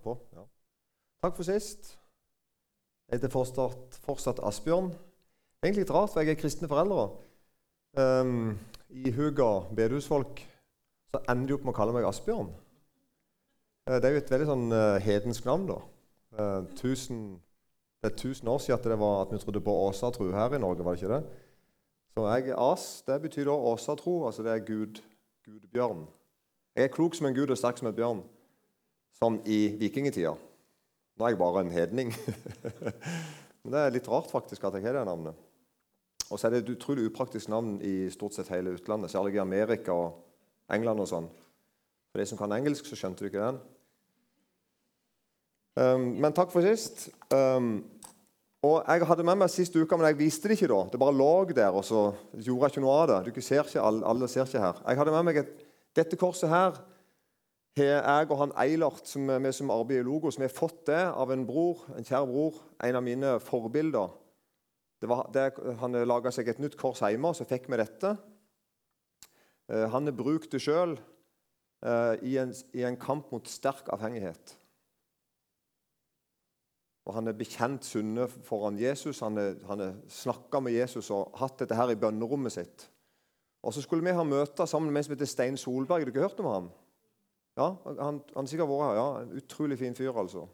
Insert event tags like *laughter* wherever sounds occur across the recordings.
På? Ja. Takk for sist. Jeg heter fortsatt, fortsatt Asbjørn. Egentlig litt rart, for jeg er kristne foreldre. Um, I Huga bedehusfolk så ender de opp med å kalle meg Asbjørn. Uh, det er jo et veldig sånn uh, hedensk navn, da. Uh, tusen, det er tusen år siden at, det var at vi trodde på åsatro her i Norge, var det ikke det? Så jeg, er As det betyr da åsatro, altså det er Gud, gudbjørn. Jeg er klok som en gud og sterk som en bjørn, som i vikingtida. Nå er jeg bare en hedning. *laughs* Men det er litt rart faktisk at jeg har det navnet. Og så er det et utrolig upraktisk navn i stort sett hele utlandet, særlig i Amerika og England og sånn. For de som kan engelsk, så skjønte du ikke den. Um, men takk for sist. Um, og Jeg hadde med meg sist uke, men jeg viste det ikke da. Det bare lå der, og så gjorde jeg ikke noe av det. Du ser ikke, alle, ser ikke her. Jeg hadde med meg et, dette korset her har jeg og han Eilert, som vi som arbeider i Logo, som har fått det av en bror, en kjær bror, en av mine forbilder. Det var, det, han laga seg et nytt kors hjemme, så fikk vi dette. Eh, han har brukt det sjøl eh, i, i, en kamp mot sterk avhengighet. Og Han er bekjent sunne foran Jesus. Han har snakka med Jesus og hatt dette her i bønnerommet sitt. Og Så skulle vi ha møter sammen med en som heter Stein Solberg. Har dere hørt om ham? Ja, Han har sikkert vært her. ja, En utrolig fin fyr, altså.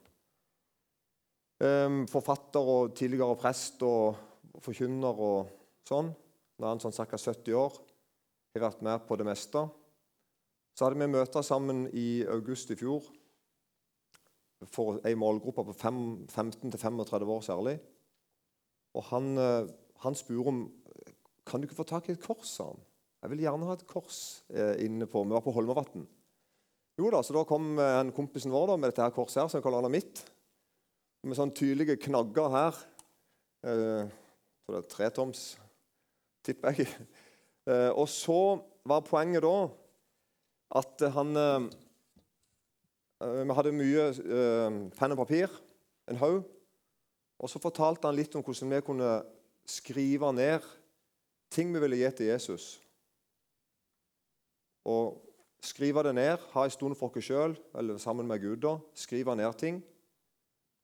Um, forfatter og tidligere prest og forkynner og sånn. Nå er han sånn ca. 70 år. Har vært med på det meste. Så hadde vi møter sammen i august i fjor for ei målgruppe på 15-35 år særlig. Og han, eh, han spurte om kan du ikke få tak i et kors. sa han. Jeg vil gjerne ha et kors eh, inne på Vi var på Holmavatn. Jo da, så Da kom eh, en kompisen vår da, med dette her korset her, som kaller han mitt. Med sånne tydelige knagger her. Eh, så det er tretoms, tipper jeg. Eh, og så var poenget da at han eh, eh, Vi hadde mye penn og papir, en haug. Og så fortalte han litt om hvordan vi kunne skrive ned ting vi ville gi til Jesus. Og skrive det ned, ha en stund for oss sjøl eller sammen med Gud. da, Skrive ned ting.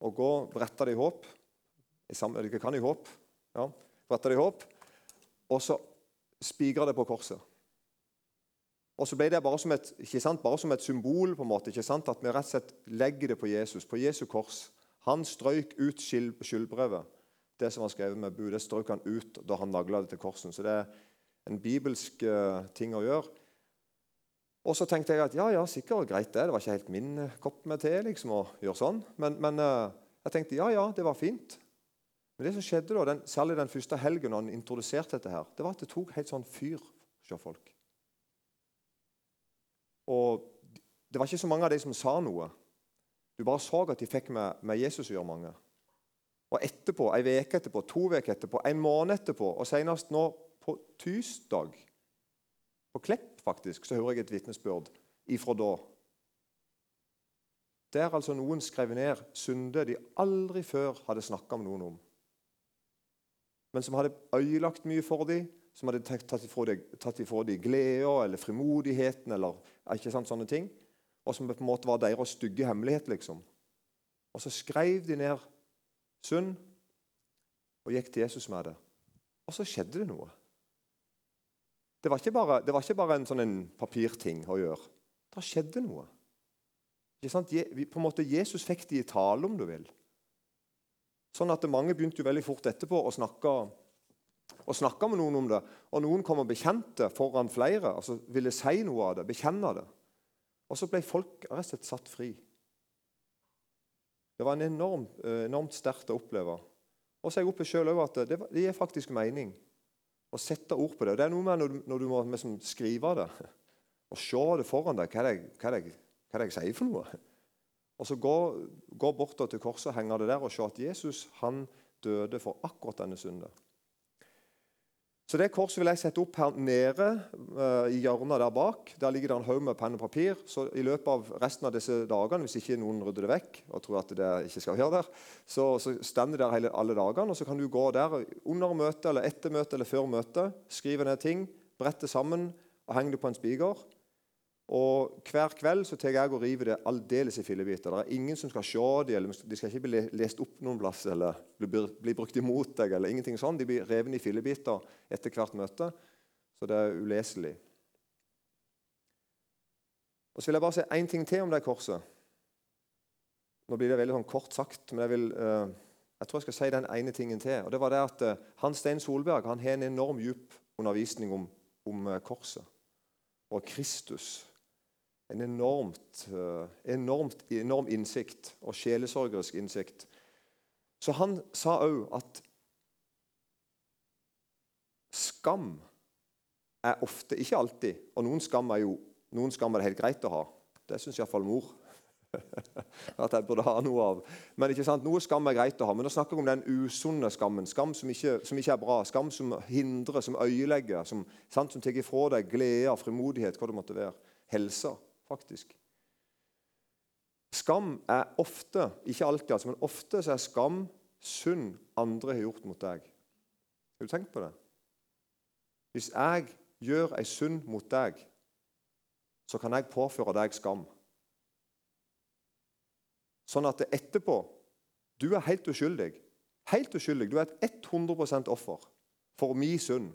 Og gå brette det i håp. Dere kan i håp. Ja brette det i håp, og så spigre det på korset. Og så ble det bare som, et, sant, bare som et symbol på en måte, at vi rett og slett legger det på Jesus, på Jesu kors. Han strøyk ut skyldbrevet, det som var skrevet med bud. Det strøyk han ut da han nagla det til korsen. Så det er en bibelsk uh, ting å gjøre. Og så tenkte jeg at ja, ja, sikkert greit det. Det var ikke helt min kopp med te liksom, å gjøre sånn. Men, men uh, jeg tenkte ja, ja, det var fint. Men det som skjedde da, den, særlig den første helgen når han introduserte dette, her, det var at det tok helt sånn fyr hos folk. Og det var ikke så mange av de som sa noe. Du bare så at de fikk med, med Jesus å gjøre, mange. Og etterpå, ei uke etterpå, to uker etterpå, en måned etterpå, og senest nå på tirsdag, på Klepp faktisk, så hører jeg et vitnesbyrd ifra da. Der altså noen skrev ned synder de aldri før hadde snakka med noen om men som hadde øyelagt mye for dem, som hadde tatt ifra dem, tatt dem gleda eller frimodigheten eller ikke sant, sånne ting, og som på en måte var deres stygge hemmelighet. liksom. Og så skrev de ned synd og gikk til Jesus med det. Og så skjedde det noe. Det var ikke bare, var ikke bare en sånn en papirting å gjøre. Det skjedde noe. På en måte Jesus fikk de i tale, om du vil. Sånn at Mange begynte jo veldig fort etterpå å snakke, å snakke med noen om det. Og noen kom og bekjente foran flere, altså ville si noe av det, bekjenne det. Og så ble folk rett og slett satt fri. Det var en enorm, eh, enormt sterkt å oppleve. Og så jeg oppe selv at det, det gir faktisk mening å sette ord på det. Det er noe med når du, når du må liksom skrive det og se det foran deg. Hva er det, hva er det jeg sier for noe? Og så gå, gå bort til korset og henge det der og se at Jesus han døde for akkurat denne synden. Så Det korset vil jeg sette opp her nede uh, i hjørnet der bak. Der ligger det en haug med penn og papir. Så I løpet av resten av disse dagene, hvis ikke noen rydder det vekk, og tror at det ikke skal være der, så, så står det der hele, alle dagene. og Så kan du gå der under møtet, eller etter møtet eller før møtet, skrive ned ting, brette sammen og henge det på en spiker. Og Hver kveld så tar jeg og river det aldeles i fillebiter. Det er ingen som skal se det, eller de skal ikke bli lest opp noen plass eller bli, bli brukt imot deg. eller ingenting sånn. De blir revet i fillebiter etter hvert møte, så det er uleselig. Og Så vil jeg bare si én ting til om det korset. Nå blir det veldig sånn kort sagt, men jeg, vil, uh, jeg tror jeg skal si den ene tingen til. og det var det at uh, Hans Stein Solberg han har en enorm djup undervisning om, om uh, korset og Kristus en enormt, eh, enormt, enorm innsikt og sjelesorgerisk innsikt. Så han sa òg at skam er ofte, ikke alltid Og noen skam er jo noen skam er det helt greit å ha. Det syns iallfall mor. *laughs* at jeg burde ha noe av. Men ikke sant? Noe skam er greit å ha. Men nå snakker vi om den usunne skammen. Skam som ikke, som ikke, er bra. Skam som hindrer, som øyelegger, som, som tar ifra deg glede, frimodighet, hva det måtte være. Helsa faktisk. Skam er ofte, ikke alltid, altså, men ofte så er skam synd andre har gjort mot deg. Har du tenkt på det? Hvis jeg gjør ei synd mot deg, så kan jeg påføre deg skam. Sånn at etterpå Du er helt uskyldig. Helt uskyldig. Du er et 100% offer for min synd.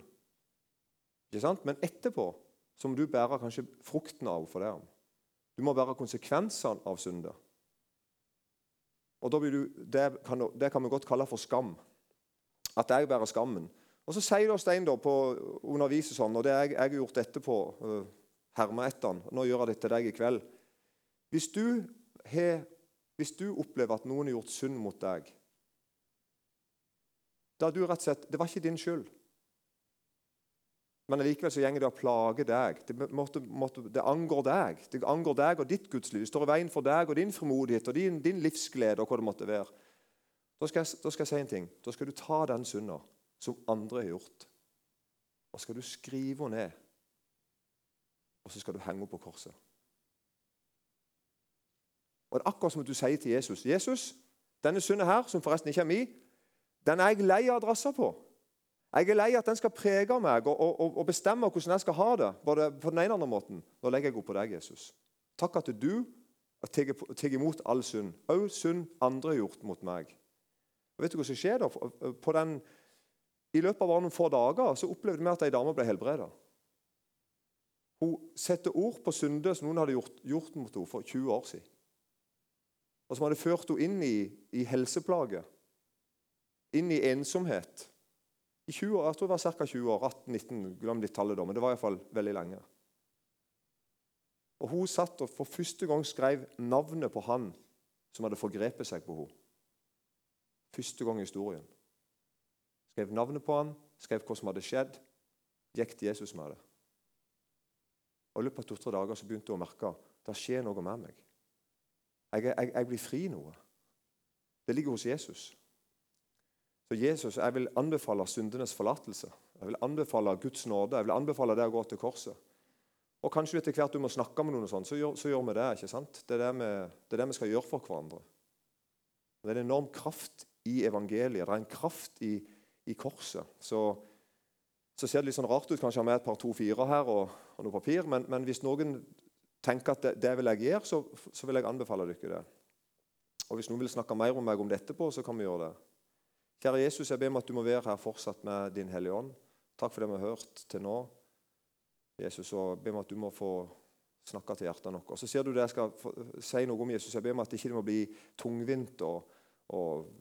Ikke sant? Men etterpå så må du bære kanskje frukten av for det. Du må være konsekvensene av synder. Og du, det, kan, det, kan, vi godt kalle for skam. At jeg bærer skammen. Og Så sier da Stein da på underviser sånn, og det jeg, jeg har gjort etterpå, uh, herma etter Nå gjør jeg det til deg i kveld. Hvis du, he, hvis du opplever at noen har gjort synd mot deg da du rett og slett, Det var ikke din skyld. Men likevel så gjenger det og plager deg. Det, måtte, måtte, det, angår deg. Det angår deg og ditt gudsliv. Det står i veien for deg og din formodighet og din, din livsglede. og hva det måtte være. Da skal, jeg, da skal, jeg, si en ting. Da skal du ta den synda som andre har gjort, og skal du skrive henne ned. Og så skal du henge henne på korset. Og Det er akkurat som du sier til Jesus Jesus, denne synda her, som forresten ikke er min, den er jeg lei av adresser på. Jeg er lei at den skal prege meg og, og, og, bestemme hvordan jeg skal ha det. både på den ene og andre måten. Nå legger jeg opp på deg, Jesus. Takk at du tar imot all synd, òg synd andre har gjort mot meg. Og vet du hva som skjer da? Den, I løpet av bare noen få dager så opplevde vi at ei dame ble helbreda. Hun setter ord på synder som noen hadde gjort, gjort mot henne for 20 år siden. Og som hadde ført henne inn i, i helseplager, inn i ensomhet i 20 år, Jeg tror det var ca. 20 år. 18-19, glem litt tallet da, men det var iallfall veldig lenge. Og Hun satt og for første gang skrev navnet på han som hadde forgrepet seg på henne. Første gang i historien. Skrev navnet på han, skrev hva som hadde skjedd. Gikk til Jesus med det. Og I løpet av to-tre dager så begynte hun å merke det skjer noe med meg. Jeg, jeg, jeg blir fri noe. Det ligger hos Jesus. Så Jesus, jeg vil anbefale syndenes forlatelse. Jeg vil anbefale Guds nåde. Jeg vil anbefale det å gå til korset. Og Kanskje etter hvert du må snakke med noen, og sånn, så, så gjør vi det. ikke sant? Det er det, vi, det er det vi skal gjøre for hverandre. Det er en enorm kraft i evangeliet. Det er en kraft i, i korset. Så, så, ser det litt sånn rart ut kanskje med et par to-fire her og, og, noe papir, men, men, hvis noen tenker at det, det vil jeg gjøre, så, så, vil jeg anbefale dere det. Og Hvis noen vil snakke mer om meg om dette, på, så kan vi gjøre det. Kjære Jesus, jeg ber om at du må være her fortsatt med Din Hellige Ånd. Takk for det vi har hørt til nå. Jesus, og ber om at du må få snakke til hjertet vårt. Så ser du det jeg skal si noe om Jesus. Jeg ber om at det ikke må bli tungvint og, og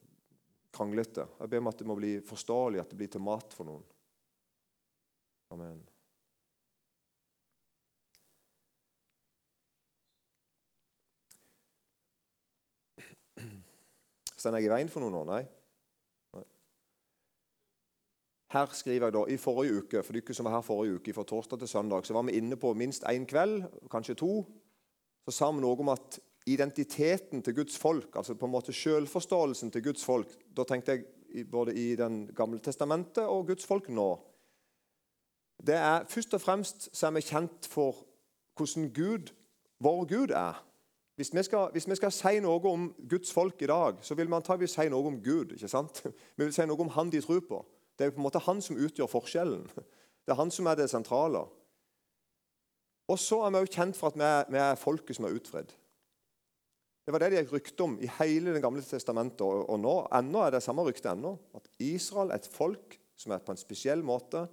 kranglete. Jeg ber om at det må bli forståelig, at det blir til mat for noen. Amen. Står jeg i veien for noen nå? Nei? Her skriver jeg da, I forrige uke for dere som var her forrige uke, fra torsdag til søndag, så var vi inne på minst én kveld, kanskje to. Så sa vi noe om at identiteten til Guds folk, altså på en måte selvforståelsen til Guds folk Da tenkte jeg både i Den gamle testamentet og Guds folk nå. Det er Først og fremst så er vi kjent for hvordan Gud, vår Gud er. Hvis vi, skal, hvis vi, skal, si noe om Guds folk i dag, så vil vi antagelig si noe om Gud. ikke sant? *laughs* Vi vil si noe om Han de tror på. Det er på en måte han som utgjør forskjellen. Det er han som er det sentrale. Og så er vi også kjent for at vi er, folket som er utfridd. Det var det det gikk rykte om i hele Det gamle testamentet. Og, nå ennå er det samme rykte ennå. At Israel er et folk som er på en spesiell måte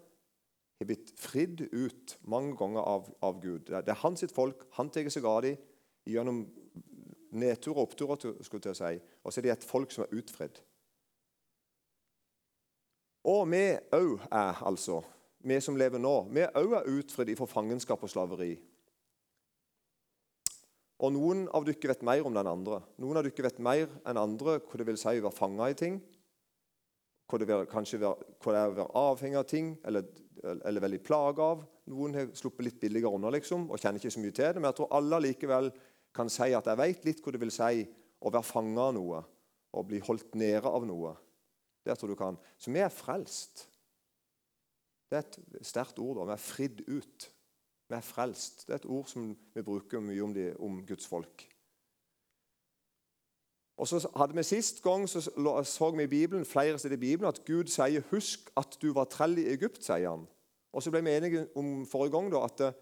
har blitt fridd ut mange ganger av, av Gud. Det er, hans folk. Han tar seg av dem gjennom nedturer og oppturer. skulle jeg si. Og så er de et folk som er utfridd. Og vi òg er altså, vi som lever nå, vi òg er utfridd fra fangenskap og slaveri. Og Noen av dere vet mer om den andre. Noen av dere vet mer enn andre hva det vil si å være fanga i ting. Hva det, vil, kanskje hva det er å være avhengig av ting eller, eller veldig plaga av. Noen har sluppet litt billigere unna liksom, og kjenner ikke så mye til det. Men jeg tror alle likevel kan si at jeg vet litt hva det vil si å være fanga av noe og bli holdt nede av noe. Det tror du kan. Så vi er frelst. Det er et sterkt ord. da. Vi er fridd ut. Vi er frelst. Det er et ord som vi bruker mye om, de, om Guds folk. Og så hadde vi Sist gang så, så vi i Bibelen, flere steder i Bibelen at Gud sier 'Husk at du var trell i Egypt'. sier han. Og så ble vi enige om forrige gang da, at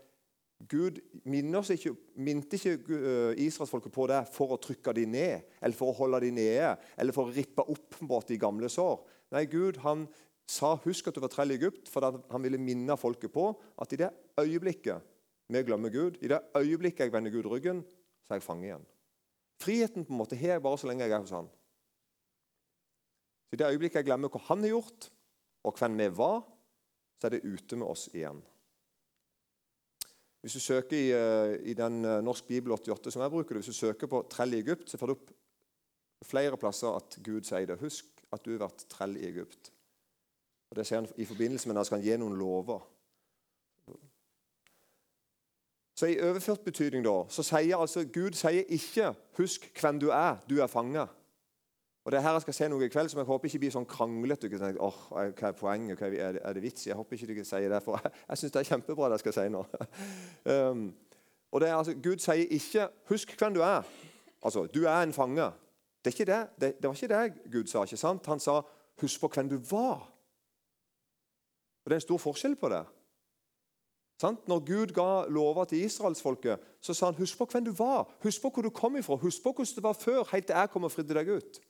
Gud ikke, minte ikke eh, israelsfolket på det for å trykke dem ned, eller for å holde dem nede, eller for å rippe opp de gamle sår. Nei, Gud han sa 'husk at du var trell i Egypt', for han ville minne folket på at i det øyeblikket vi glemmer Gud, i det øyeblikket jeg vender Gud ryggen, så er jeg fange igjen. Friheten på en måte har jeg bare så lenge jeg er hos han. Så I det øyeblikket jeg glemmer hva han har gjort, og hvem vi var, så er det ute med oss igjen. Hvis du søker i, eh, i den eh, Norsk bibel 88 som jeg bruker, hvis du søker på 'trell i Egypt', så får du opp flere plasser at Gud sier det. Husk at du har vært trell i Egypt. Og Det sier han i forbindelse med at han skal gi noen lover. Så I overført betydning da, så sier altså Gud sier ikke 'husk hvem du er, du er fange'. Og det er her jeg skal se noe i kveld som jeg håper ikke blir sånn kranglete. Oh, hva er poenget? Hva er, er, det vits? Jeg håper ikke dere sier det, for *laughs* jeg, jeg syns det er kjempebra det jeg skal si nå. *laughs* um, og det er altså, Gud sier ikke 'husk hvem du er'. Altså, du er en fange. Det, er ikke det. Det, det var ikke det Gud sa. ikke sant? Han sa 'husk på hvem du var'. Og Det er en stor forskjell på det. Sant? Når Gud ga lover til israelsfolket, så sa han 'husk på hvem du var'. Husk på hvor du kom ifra. Husk på hvordan det var før, helt til jeg kom og fridde deg ut.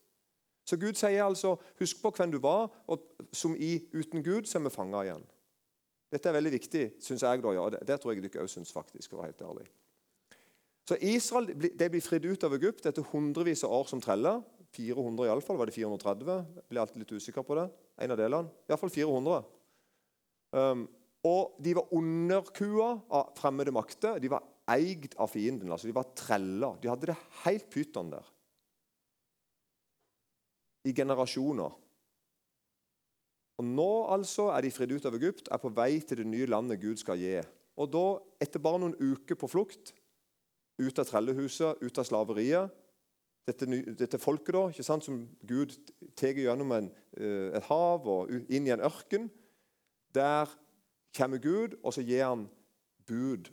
Så Gud sier altså 'husk på hvem du var', og som i 'uten Gud så er vi fanga igjen'. Dette er veldig viktig, syns jeg. da, ja. Det, det tror jeg dere òg syns, faktisk. Å være helt ærlig. Så Israel det blir fridd ut av Egypt etter hundrevis av år som treller. 400 iallfall. Var det 430? Jeg blir alltid litt usikker på det. En av delene. Iallfall 400. Um, og de var underkua av fremmede makter. De var eid av fienden. altså De var treller. De hadde det helt pyton der i generasjoner. Og Nå altså er de fridd ut av Egypt, er på vei til det nye landet Gud skal gi. Og da, etter bare noen uker på flukt, ut av trellehuset, ut av slaveriet Dette, dette folket da, ikke sant, som Gud tar gjennom en, eh, et hav og inn i en ørken Der kommer Gud, og så gir han bud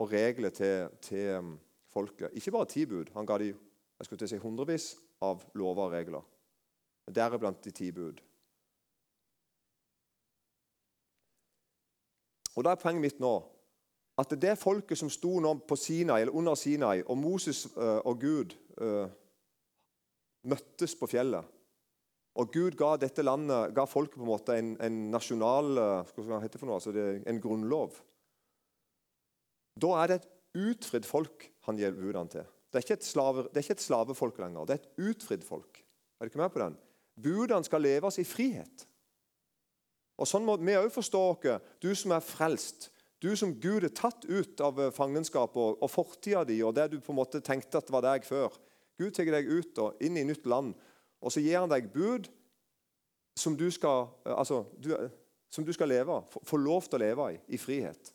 og regler til, til um, folket. Ikke bare ti bud. Han ga dem jeg skulle til å si hundrevis av lover og regler deriblant de ti bud. Og Da er poenget mitt nå at det folket som sto nå på Sinai, eller under Sinai, og Moses uh, og Gud uh, møttes på fjellet og Gud ga dette landet, ga folket på en måte en, en nasjonal uh, hva heter det for noe, altså det, en grunnlov. Da er det et utfridd folk han gir budene til. Det er ikke et slavefolk lenger. Det er et utfridd folk. Er du ikke med på den? Budene skal leves i frihet. Og Sånn må vi òg forstå oss. Du som er frelst, du som Gud er tatt ut av fangenskapet fangenskap og, og fortida di og det du på en måte tenkte at var deg før. Gud tar deg ut og inn i nytt land, og så gir han deg bud som du skal, eh, altså, du, som du skal leve, få lov til å leve i, i frihet.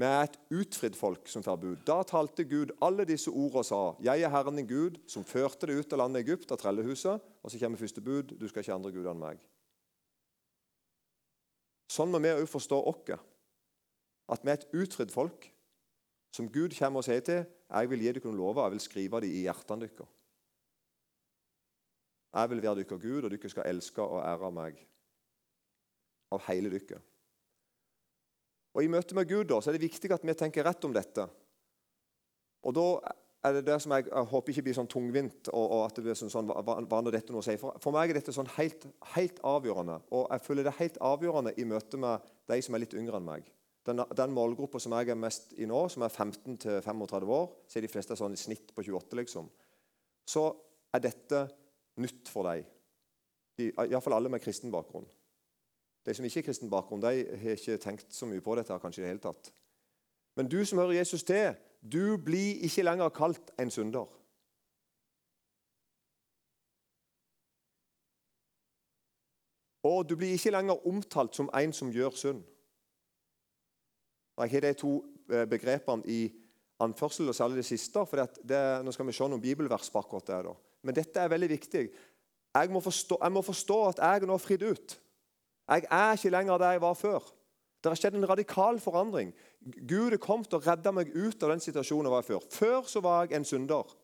Vi er et utfridd folk som får bud. Da talte Gud alle disse ord og sa:" Jeg er Herren din Gud, som førte deg ut av landet Egypt, av trellehuset. Og så kommer første bud. Du skal ikke andre guder enn meg. Sånn må vi òg forstå oss. At vi er et utfridd folk som Gud kommer og sier til. 'Jeg vil gi dere noen lover, jeg vil skrive dem i hjertene deres.' 'Jeg vil være deres Gud, og dere skal elske og ære meg av hele dere.' Og I møte med Gud da, så er det viktig at vi tenker rett om dette. Og da er det det som jeg, jeg håper ikke blir sånn tungvint. og, og at det blir sånn, sånn hva, hva dette noe å si. For, for, meg er dette sånn helt, helt, avgjørende. Og jeg føler det er helt avgjørende i møte med de som er litt yngre enn meg. Den, den målgruppa som jeg er mest i nå, som er 15 35 år, så er de fleste sånn i snitt på 28, liksom. Så er dette nytt for deg. Iallfall alle med kristen bakgrunn. De som ikke har kristen bakgrunn, de har ikke tenkt så mye på dette. kanskje i det hele tatt. Men du som hører Jesus til, du blir ikke lenger kalt en synder. Og du blir ikke lenger omtalt som en som gjør synd. Jeg har de to eh, begrepene i anførsel, og særlig det siste. for det, Nå skal vi se noen bibelvers på akkurat. Men dette er veldig viktig. Jeg må, forstå, jeg må forstå at jeg nå er fridd ut. Jeg er ikke lenger der jeg var før. Det har skjedd en radikal forandring. Gud er kommet og redda meg ut av den situasjonen jeg var før. Før så var jeg en synder.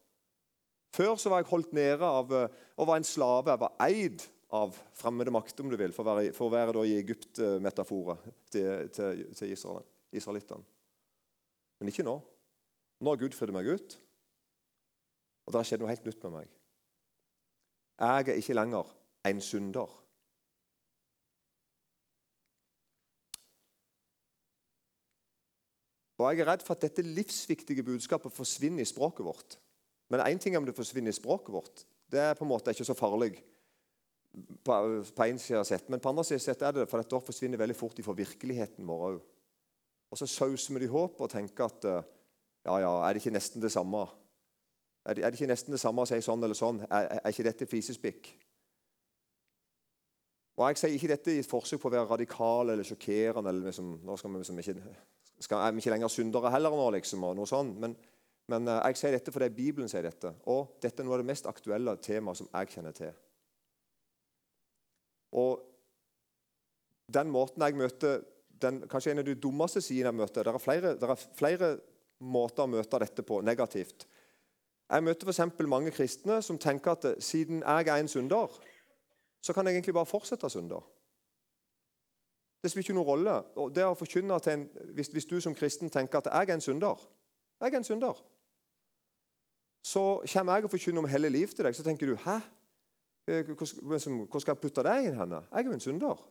Før så var jeg holdt nede av og var en slave. Jeg var eid av fremmede makter, om du vil, for å være, for å være i Egypt-metaforet til, til, til Israel, israelittene. Men ikke nå. Nå har Gud fridd meg ut, og det har skjedd noe helt nytt med meg. Jeg er ikke lenger en synder. Og Jeg er redd for at dette livsviktige budskapet forsvinner i språket vårt. Men én ting er om det forsvinner i språket vårt. Det er på en måte ikke så farlig. På, på en side sett. Men på andre side sett er det det, for da forsvinner veldig fort fra virkeligheten vår òg. Og så sauser vi det i håp og tenker at ja, ja, er det ikke nesten det samme? Er det, er det ikke nesten det samme å si sånn eller sånn? Er, er ikke dette fisespikk? Og Jeg sier ikke dette i et forsøk på å være radikal eller sjokkerende. eller liksom, nå skal vi liksom ikke skal, er vi ikke lenger syndere heller nå, liksom, og noe sånt. Men, men uh, jeg sier dette fordi Bibelen sier dette. Og dette er noe av det mest aktuelle temaet som jeg kjenner til. Og den måten jeg møter den, Kanskje en av de dummeste sidene jeg møter Det er flere, det er flere måter å møte dette på negativt. Jeg møter f.eks. mange kristne som tenker at siden jeg er en synder, så kan jeg egentlig bare fortsette å synde. Det spiller ikke noen rolle. Og det å forkynne til en, hvis, hvis, du som kristen tenker at jeg er en synder Jeg er en synder. Så kommer jeg og forkynner om hele liv til deg, så tenker du Hæ? Eh, hvor skal jeg putte deg inn henne? Jeg er jo en synder.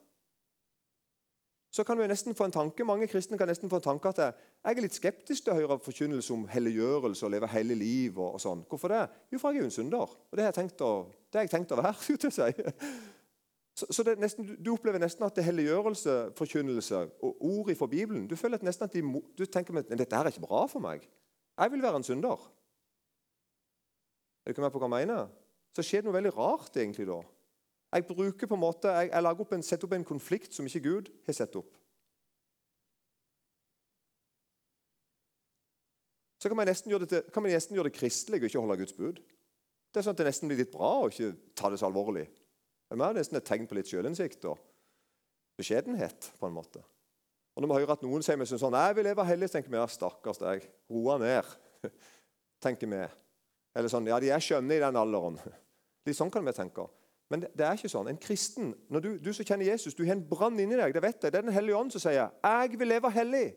Så kan vi nesten få en tanke, Mange kristne kan nesten få en tanke at jeg er litt skeptisk til å høre forkynnelse om helliggjørelse og leve hele liv. og, og sånn. Hvorfor det? Jo, for jeg er jo en synder. Og det har jeg tenkt å, det har jeg tenkt å være. *laughs* skulle jeg si. Så, så nesten, Du opplever nesten at det er helliggjørelse, forkynnelse og ord fra Bibelen Du føler at nesten at de, du tenker at dette er ikke bra for meg. Jeg vil være en synder. Er du ikke med på hva jeg mener? Så skjer det noe veldig rart egentlig da. Jeg bruker på en måte, jeg, jeg lager opp en, setter opp en konflikt som ikke Gud har satt opp. Så kan man nesten gjøre det, til, nesten gjøre det kristelig og ikke holde Guds bud. Det er sånn at det nesten blir litt bra å ikke ta det så alvorlig. Det er nesten et tegn på litt sjølinnsikt og beskjedenhet. på en måte. Og Når vi hører at noen sier meg sånn, jeg vil leve hellig, tenker vi ja, stakkars deg, roa ned. *laughs* tenker vi. Eller sånn, ja, de er skjønne i den alderen. *laughs* Litt sånn kan vi tenke. Men det, er ikke sånn. En kristen, når du, du som kjenner Jesus, du har en brann inni deg. Det vet jeg. Det er Den hellige ånd som sier jeg vil leve hellig.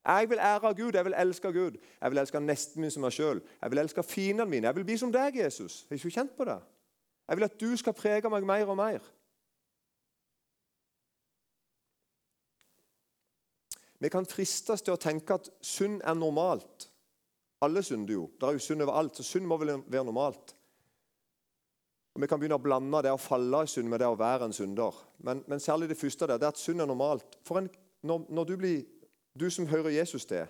Jeg vil ære Gud, jeg vil elske Gud. Jeg vil elske nesten min som meg sjøl. Jeg vil elske fiendene mine. Jeg vil bli som deg, Jesus. Jeg Har ikke kjent på det? Jeg vil at du skal prege meg mer og mer. Vi kan fristes til å tenke at synd er normalt. Alle synder jo. Det er jo synd overalt, så synd må vel være normalt. Og Vi kan begynne å blande det å falle i synd med det å være en synder. Men, men særlig det første der, det er at synd er normalt. En, når, når, du blir, du som hører Jesus til,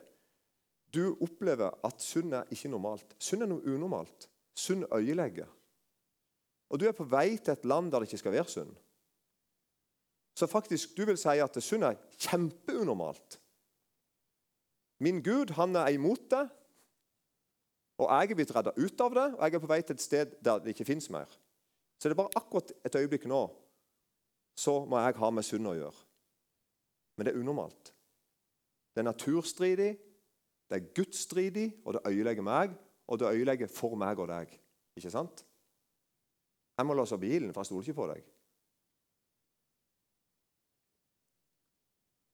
du opplever at synd er ikke normalt. Synd er noe unormalt. Synd øyelegger og du er på vei til et land der det ikke skal være synd, så faktisk du vil si at synd er kjempeunormalt. Min Gud han er imot det, og jeg er blitt redda ut av det, og jeg er på vei til et sted der det ikke fins mer. Så det er bare akkurat et øyeblikk nå så må jeg ha med synd å gjøre. Men det er unormalt. Det er naturstridig, det er gudsstridig, og det øyelegger meg, og det øyelegger for meg og deg. Ikke sant? Jeg må låse bilen, for jeg stoler ikke på deg.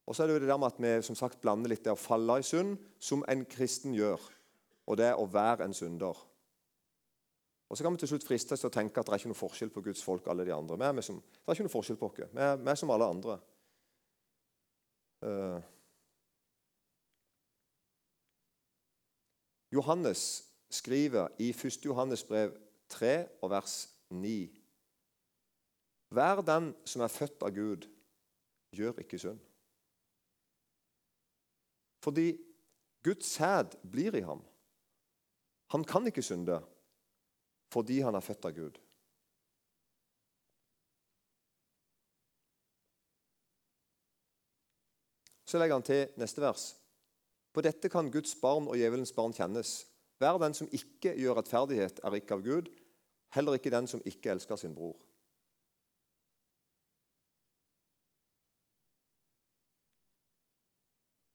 Og så er det jo det der med at vi som sagt blander litt det å falle i synd, som en kristen gjør, og det å være en synder. Og Så kan vi til slutt fristes til å tenke at det er ikke noe forskjell på Guds folk alle de andre. Vi er som, det er ikke noe forskjell på oss. Vi er, vi er som alle andre. Uh, Johannes skriver i 1. Johannes brev 3 og vers 9.: Hver den som er født av Gud, gjør ikke synd. Fordi Guds sæd blir i ham. Han kan ikke synde fordi han er født av Gud. Så legger han til neste vers. På dette kan Guds barn og djevelens barn kjennes. Hver den som ikke gjør rettferdighet, er ikke av Gud, heller ikke den som ikke elsker sin bror.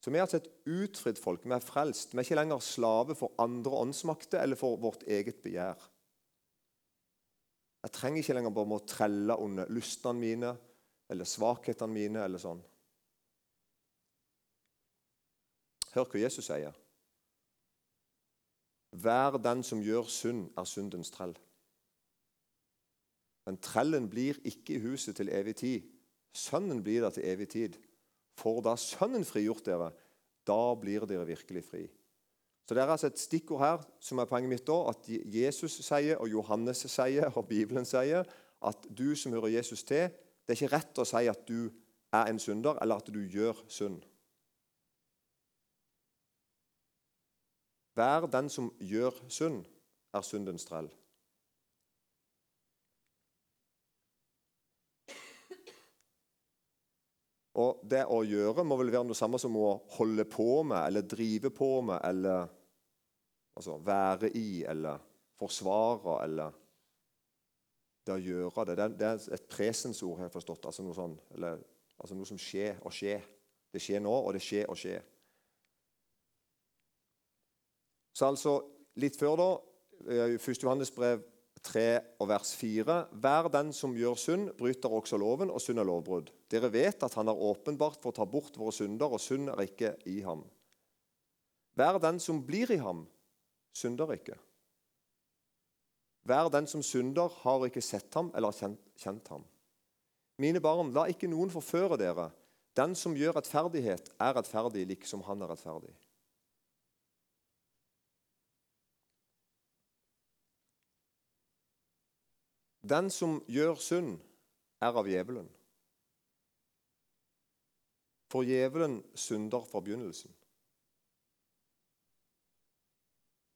Så Vi er altså et utfridd folk. Vi er frelst. Vi er ikke lenger slave for andre åndsmakter eller for vårt eget begjær. Jeg trenger ikke lenger bare å trelle under lystene mine eller svakhetene mine. eller sånn. Hør hva Jesus sier. Vær den som gjør synd, er syndens trell. Men trellen blir ikke i huset til evig tid. Sønnen blir der til evig tid. For da Sønnen frigjort dere, da blir dere virkelig fri. Så Det er altså et stikkord her som er poenget mitt da, at Jesus sier, og Johannes sier, og Bibelen sier at du som hører Jesus til, det er ikke rett å si at du er en synder, eller at du gjør synd. Vær den som gjør synd, er syndens trell. Og Det å gjøre må vel være noe samme som å holde på med, eller drive på med, eller altså, være i, eller forsvare, eller Det å gjøre det, det er et presensord, har jeg forstått. Altså noe, sånn, eller, altså noe som skjer og skjer. Det skjer nå, og det skjer og skjer. Så altså litt før, da, 1. Eh, Johannes brev 3 og vers 4.: Hver den som gjør synd, bryter også loven, og synd er lovbrudd. Dere vet at han er åpenbart for å ta bort våre synder, og synd er ikke i ham. Hver den som blir i ham, synder ikke. Hver den som synder, har ikke sett ham eller kjent, kjent ham. Mine barn, la ikke noen forføre dere. Den som gjør rettferdighet, er rettferdig liksom han er rettferdig. Den som gjør synd, er av djevelen. For djevelen synder fra begynnelsen.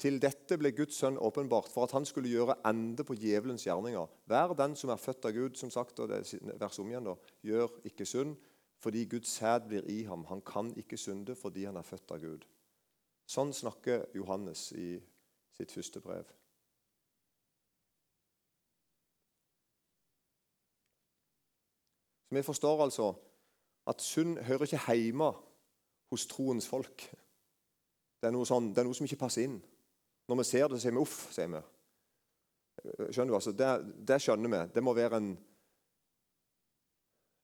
Til dette ble Guds sønn åpenbart for at han skulle gjøre ende på djevelens gjerninger. Hver den som er født av Gud, som sagt, og det er vers om igjen da, gjør ikke synd, fordi Guds sæd blir i ham. Han kan ikke synde fordi han er født av Gud. Sånn snakker Johannes i sitt første brev. Vi forstår altså at synd hører ikke hjemme hos troens folk. Det er noe, sånn, det er noe som ikke passer inn. Når vi ser det, sier vi 'uff'. sier vi. Skjønner du? altså, det, det, skjønner vi. Det må være en,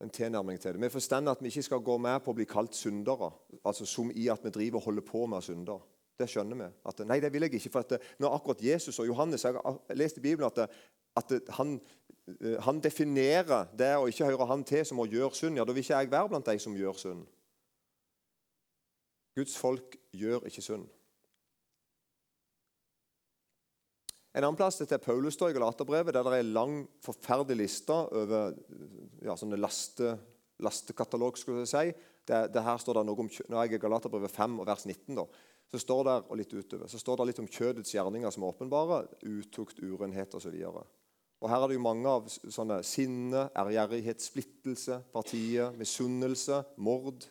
en tilnærming til det. Vi forstår at vi ikke skal gå med på å bli kalt syndere, altså som i at vi driver og holder på med synder. Det skjønner vi. At, nei, det vil jeg ikke. for at når akkurat Jesus og Johannes Jeg har lest i Bibelen at, at han Eh, han definerer det å ikke høre han til som å gjøre synd. Ja, Da vil ikke jeg være blant de som gjør synd. Guds folk gjør ikke synd. En annen plass til Paulus står i Galaterbrevet, der det er en lang, forferdelig liste over ja, sånne laste, lastekatalog. skulle jeg si. Det, det her står det noe om, Når jeg er Galaterbrevet 5 og vers 19, da, så står det og litt utover, så står det litt om kjødets gjerninger som er åpenbare. Utukt, urenhet osv. Og Her er det jo mange av sånne sinne, ærgjerrighet, splittelse, partiet, misunnelse, mord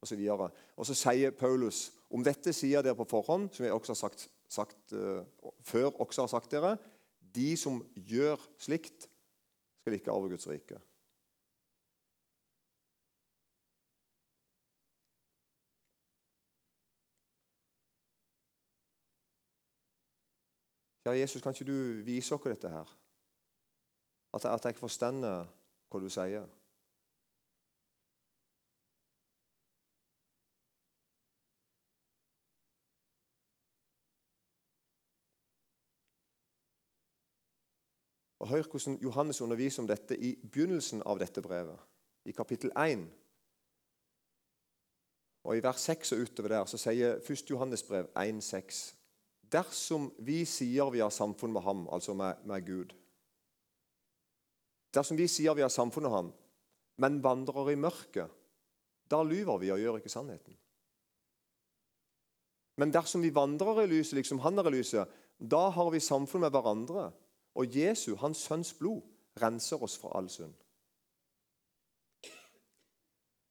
osv. Og, og så sier Paulus om dette sier dere på forhånd, som jeg også har sagt, sagt uh, før også har sagt dere, de som gjør slikt, skal ikke arve Guds rike. Ja, Jesus, kan ikke du vise oss dette her? At, at jeg forstår hva du sier. Og Hør hvordan Johannes underviser om dette i begynnelsen av dette brevet, i kapittel 1. Og I vers 6 og utover der så sier 1. Johannes brev 1,6.: Dersom vi sier vi har samfunn med ham, altså med, med Gud, Dersom vi sier vi har samfunn med ham, men vandrer i mørket, da lyver vi og gjør ikke sannheten. Men dersom vi vandrer i lyset liksom han er i lyset, da har vi samfunn med hverandre. Og Jesu, hans sønns blod, renser oss fra all synd.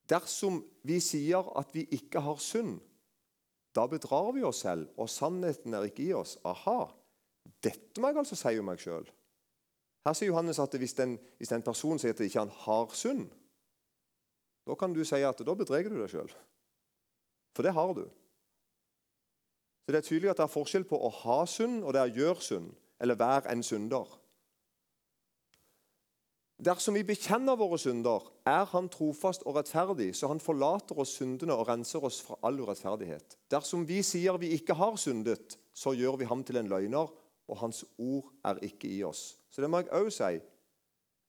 Dersom vi sier at vi ikke har synd, da bedrar vi oss selv, og sannheten er ikke i oss. Aha, dette må jeg altså si om meg sjøl. Her sier Johannes at hvis en, hvis en person sier at ikke han har synd, da kan du si at da bedreger du deg sjøl. For det har du. Så Det er tydelig at det er forskjell på å ha synd og det å gjøre synd, eller være en synder. Dersom vi bekjenner våre synder, er Han trofast og rettferdig, så Han forlater oss syndene og renser oss fra all urettferdighet. Dersom vi sier vi ikke har syndet, så gjør vi ham til en løgner, og Hans ord er ikke i oss. Så det må jeg òg si.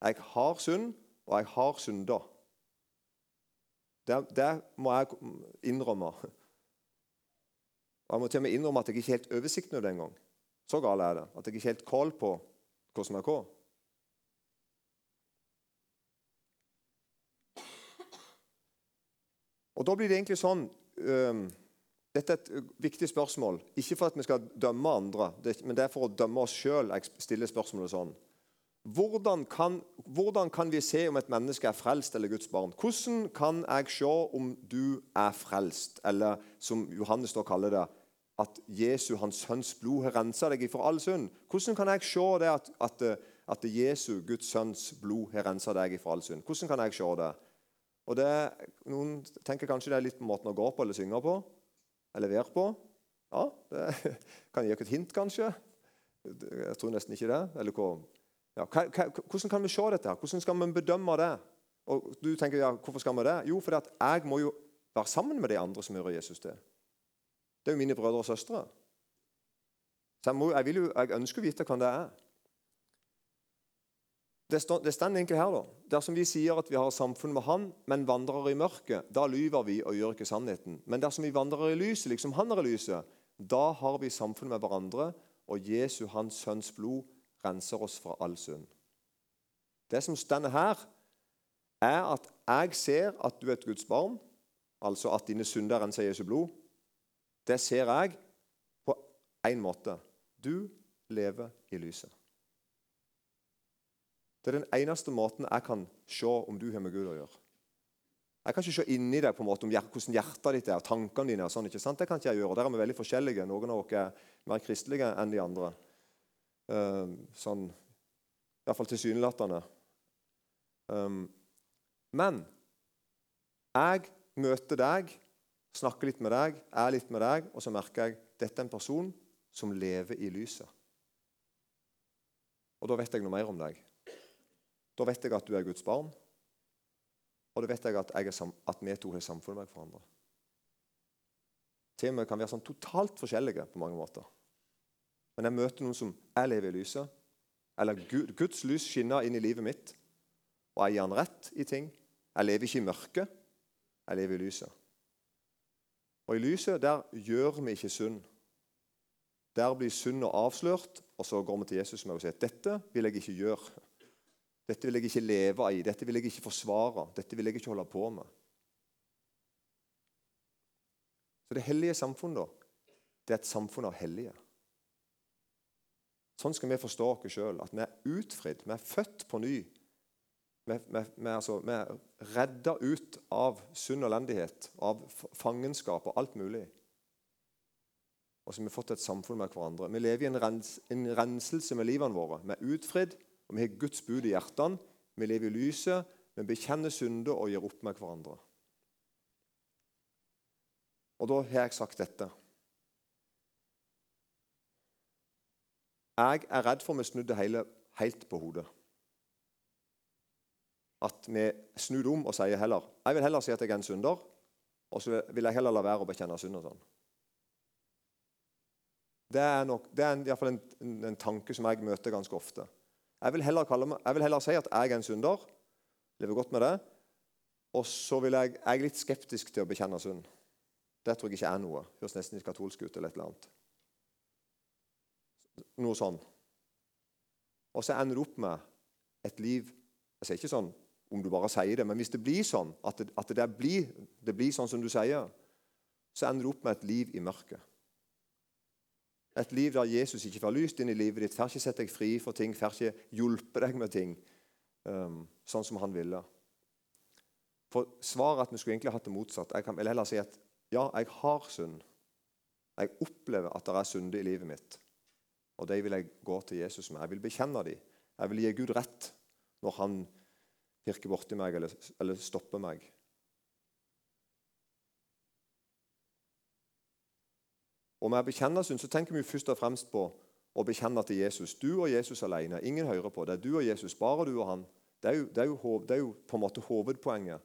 Jeg har synd, og jeg har synda. Det, det, må jeg innrømme. Og Jeg må til og med innrømme at jeg ikke helt oversikt over det engang. Så gal er det. At jeg ikke helt kål på hvordan det går. Og Da blir det egentlig sånn Dette er et viktig spørsmål. Ikke for at vi skal dømme andre, men det er for å dømme oss sjøl jeg stiller spørsmålet sånn. Hvordan kan, hvordan kan, vi se om et menneske er frelst eller Guds barn? Hvordan kan jeg se om du er frelst, eller som Johannes da kaller det, at Jesu, hans sønns blod, har rensa deg for all synd? Hvordan kan jeg se det at, at, at Jesu, Guds sønns blod, har rensa deg for all synd? Hvordan kan jeg se det? Og det, Noen tenker kanskje det er litt på måten å gå på eller synge på. Eller leverer på. Ja, det *laughs* kan gi dere et hint, kanskje. Jeg tror nesten ikke det. Eller hva, ja, hvordan kan vi se dette? her? Hvordan skal vi bedømme det? Og du tenker, ja, Hvorfor skal vi det? Jo, fordi at jeg må jo være sammen med de andre som hører Jesus til. Det er jo mine brødre og søstre. Så jeg, må, jeg, jo, jeg ønsker å vite hva det er. Det står, det står egentlig her, da. Dersom vi sier at vi har samfunn med Han, men vandrer i mørket, da lyver vi og gjør ikke sannheten. Men dersom vi vandrer i lyset, liksom Han er i lyset, da har vi samfunn med hverandre, og Jesu, Hans Sønns blod, renser oss fra all synd. Det som står her, er at jeg ser at du er et Guds barn, altså at dine synder renser Jesu blod. Det ser jeg på én måte. Du lever i lyset. Det er den eneste måten jeg kan se om du har med Gud å gjøre. Jeg kan ikke se inni deg på en måte om hvordan hjertet ditt er, og tankene dine. og sånn, ikke sant? Det kan ikke jeg gjøre. Der er vi veldig forskjellige. Noen av dere er mer kristelige enn de andre. Uh, sånn, Iallfall tilsynelatende. Um, men jeg møter deg, snakker litt med deg, er litt med deg, og så merker jeg dette er en person som lever i lyset. Og da vet jeg noe mer om deg. Da vet jeg at du er Guds barn, og da vet jeg at, jeg at vi to har samfunnet med hverandre. Til og kan være sånn totalt forskjellige på mange måter. Men jeg møter noen som jeg lever i lyset. Eller Guds lys skinner inn i livet mitt, og jeg gir han rett i ting. Jeg lever ikke i mørket, jeg lever i lyset. Og I lyset der gjør vi ikke synd. Der blir synd avslørt, og så går vi til Jesus med og sier dette vil jeg ikke gjøre. Dette vil jeg ikke leve i, dette vil jeg ikke forsvare, dette vil jeg ikke holde på med. Så Det hellige samfunnet det er et samfunn av hellige. Sånn skal vi forstå oss sjøl. At vi er utfridd, vi er født på ny. Vi, vi, vi, altså, vi er redda ut av sunn elendighet, av fangenskap og alt mulig. Og så har vi fått et samfunn med hverandre. Vi lever i en, rens, en renselse med livene våre. Vi er utfridd, og vi har Guds bud i hjertene. Vi lever i lyset, vi bekjenner synder og gir opp med hverandre. Og da har jeg sagt dette. Jeg er redd for vi snudde hele helt på hodet. At vi snur om og sier heller Jeg vil heller si at jeg er en synder, og så vil jeg heller la være å bekjenne synd. sånn. Det er, nok, det er en, en, en tanke som jeg møter ganske ofte. Jeg vil, kalle jeg vil heller si at jeg er en synder. Lever godt med det. Og så vil jeg, jeg er litt skeptisk til å bekjenne synd. Det tror jeg ikke er noe. Høres nesten litt katolsk ut. eller et eller annet. Noe sånn. Og så ender du opp med et liv Jeg sier ikke sånn om du bare sier det, men hvis det blir sånn, at det, at det, blir, det blir sånn som du sier, så ender du opp med et liv i mørket. Et liv der Jesus ikke får lyst inn i livet ditt, får ikke sette deg fri for ting, får ikke hjulpet deg med ting um, sånn som han ville. For svaret at vi skulle egentlig hatt det motsatt. Jeg kan heller si at ja, jeg har synd. Jeg opplever at det er synder i livet mitt. Og de vil jeg gå til Jesus med. Jeg vil bekjenne dem. Jeg vil gi Gud rett når han pirker borti meg eller, eller stopper meg. Og Med å synd så tenker vi først og fremst på å bekjenne til Jesus. Du og Jesus alene. Ingen hører på. Det er du og Jesus, bare du og han. Det er jo, det er jo, det er jo på en måte hovedpoenget.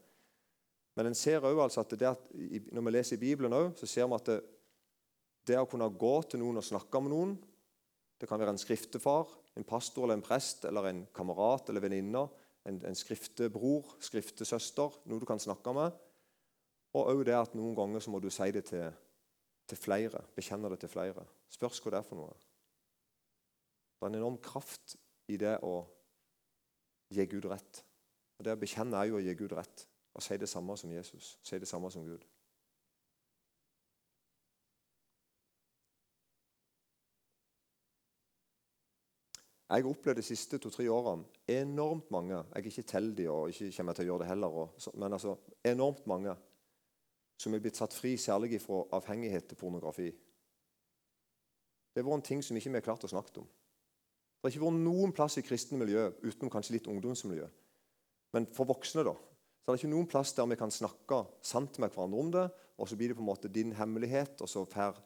Men en ser også altså at, at, når vi leser i Bibelen, også, så ser vi at det, det å kunne gå til noen og snakke med noen Det kan være en skriftefar, en pastor eller en prest eller en kamerat eller venninne, en, en skriftebror, skriftesøster, noe du kan snakke med. Og også det at noen ganger så må du si det til, til flere, bekjenner det til flere. Spørs hva det er for noe. Det er en enorm kraft i det å gi Gud rett. Og Det å bekjenne er jo å gi Gud rett og si det samme som Jesus. Si det samme som Gud. Jeg har opplevd de siste to-tre årene enormt mange Jeg er ikke teldig og ikke kommer til å gjøre det heller, men altså enormt mange som er blitt satt fri særlig fra avhengighet til pornografi. Det har vært en ting som ikke vi har klart å snakke om. Det har ikke vært noen plass i kristne miljø utenom kanskje litt ungdomsmiljø. Men for voksne, da, så er det ikke noen plass der vi kan snakke sant med hverandre om det, og så blir det på en måte din hemmelighet, og så får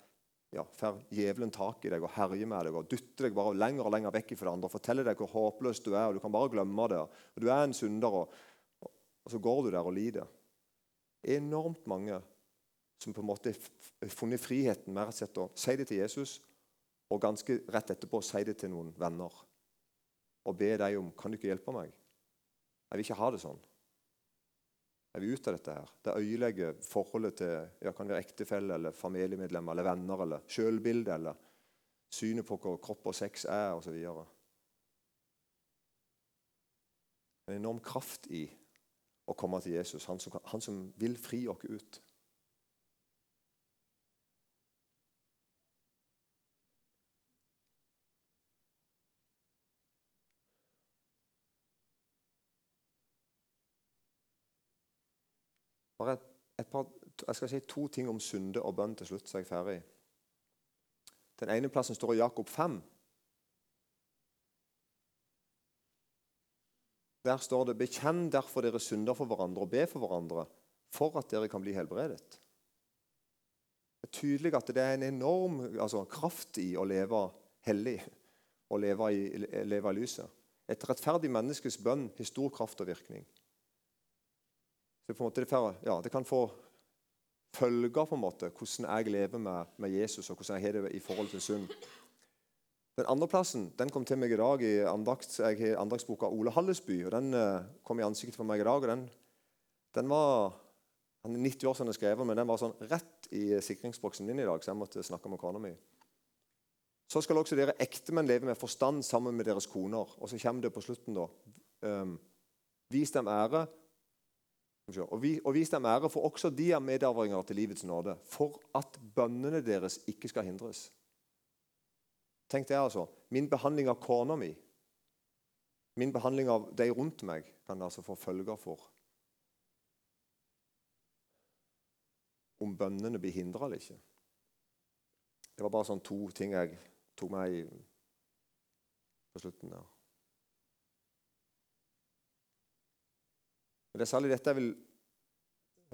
ja, tak i deg og herjer med deg og dytter deg bare lenger og lenger vekk fra andre og forteller deg hvor håpløs du er, og du kan bare glemme det. og Du er en synder, og, og så går du der og lider. Enormt mange som på en måte har funnet friheten med å si det til Jesus, og ganske rett etterpå si det til noen venner. Og be dem om kan du ikke hjelpe meg. Jeg vil ikke ha det sånn Jeg vil ut av dette. her. Det ødelegger forholdet til ja, kan være ektefelle, eller familiemedlemmer eller venner, eller sjølbilde, eller synet på hva kropp og sex er, osv. En enorm kraft i å komme til Jesus, han som, han som vil fri oss ut. Bare et, par, jeg skal si to ting om synde og bønn til slutt, så er jeg ferdig. Den ene plassen står i Jakob 5. Der står det 'Bekjenn derfor dere synder for hverandre og be for hverandre, for at dere kan bli helbredet'. Det er tydelig at det er en enorm altså, kraft i å leve hellig og leve i, leve i lyset. Et rettferdig menneskes bønn har stor kraft og virkning. Det, måte, ja, det, kan få følger på en måte, hvordan jeg lever med, med Jesus og hvordan jeg har det i forhold til synd. Den andreplassen den kom til meg i dag i andakt, jeg har andaktsboka Ole Hallesby. og Den uh, kom i ansiktet for meg i dag. og den, den var, Han er 90 år siden jeg skrev men den var sånn rett i sikringsboksen min i dag, så jeg måtte snakke med kona mi. Så skal også dere ektemenn leve med forstand sammen med deres koner. Og så kommer det på slutten, da. Um, vis dem ære og, vi, og vis dem ære, for også de er medarvinger til livets nåde, for at bønnene deres ikke skal hindres. Tenk det altså. Min behandling av kona mi, min behandling av de rundt meg, kan altså få følger for om bønnene blir hindra eller ikke. Det var bare sånn to ting jeg tok med i, på slutten der. Men det er særlig dette jeg vil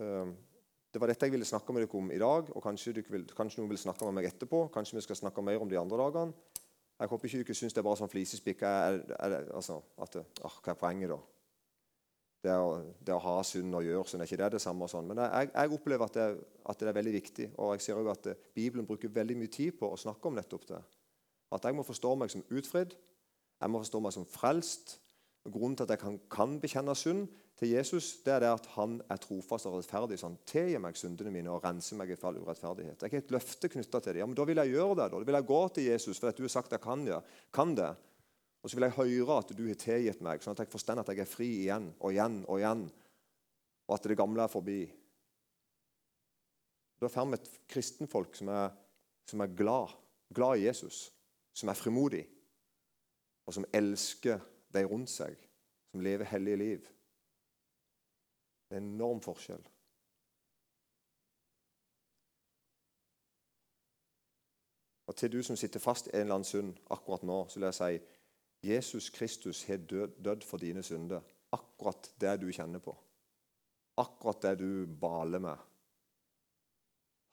uh, det var dette jeg ville snakke med dere om i dag. og Kanskje, vil, kanskje noen vil snakke med meg etterpå. Kanskje vi skal snakke mer om de andre dagene. Jeg håper ikke dere syns det er bare sånn flisespikk. Altså, at, hva er poenget, da? Det å, det å ha synd og gjøre synd, er ikke det det samme? Sånn. Men jeg, jeg opplever at det, at det, er veldig viktig. Og jeg ser også at eh, Bibelen bruker veldig mye tid på å snakke om nettopp det. At jeg må forstå meg som utfridd. Jeg må forstå meg som frelst. Grunnen til at jeg kan, kan bekjenne synd til Jesus, det er det at han er trofast og rettferdig. Så han tilgir meg syndene mine og renser meg fra all urettferdighet. Det er ikke et løfte knytta til det. Ja, men Da vil jeg gjøre det. Da vil jeg gå til Jesus fordi du har sagt jeg kan det. Kan det. Og så vil jeg høre at du har tilgitt meg, sånn at jeg forstår at jeg er fri igjen og igjen og igjen. Og at det gamle er forbi. Da får vi et kristenfolk som er, som er glad, glad i Jesus, som er frimodig, og som elsker de rundt seg, som lever hellige liv. Det er en enorm forskjell. Og Til du som sitter fast i en eller annen synd akkurat nå, så vil jeg si Jesus Kristus har død, dødd for dine synder. Akkurat det du kjenner på. Akkurat det du baler med.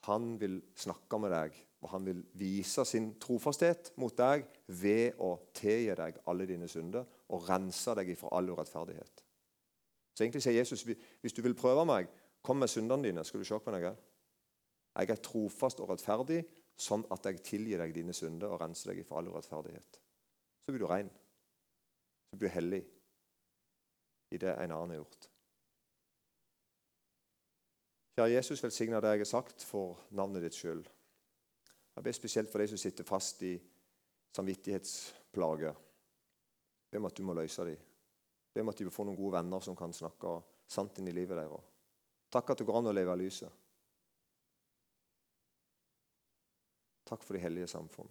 Han vil snakke med deg, og han vil vise sin trofasthet mot deg ved å tilgi deg alle dine synder og rense deg ifra all urettferdighet. Så egentlig sier Jesus hvis du vil prøve meg, kom med syndene dine. skal du se på noe. Jeg er trofast og rettferdig, sånn at jeg tilgir deg dine synder og renser deg for all urettferdighet. Så blir du ren. Så blir du hellig i det en annen har gjort. Kjære Jesus, velsigne det jeg har sagt for navnet ditt skyld. Jeg ber spesielt for de som sitter fast i samvittighetsplager. Be om at du må løse dem. Be om at de vil få noen gode venner som kan snakke sant inn i livet deres. Takk at det går an å leve av lyset. Takk for de hellige samfunn.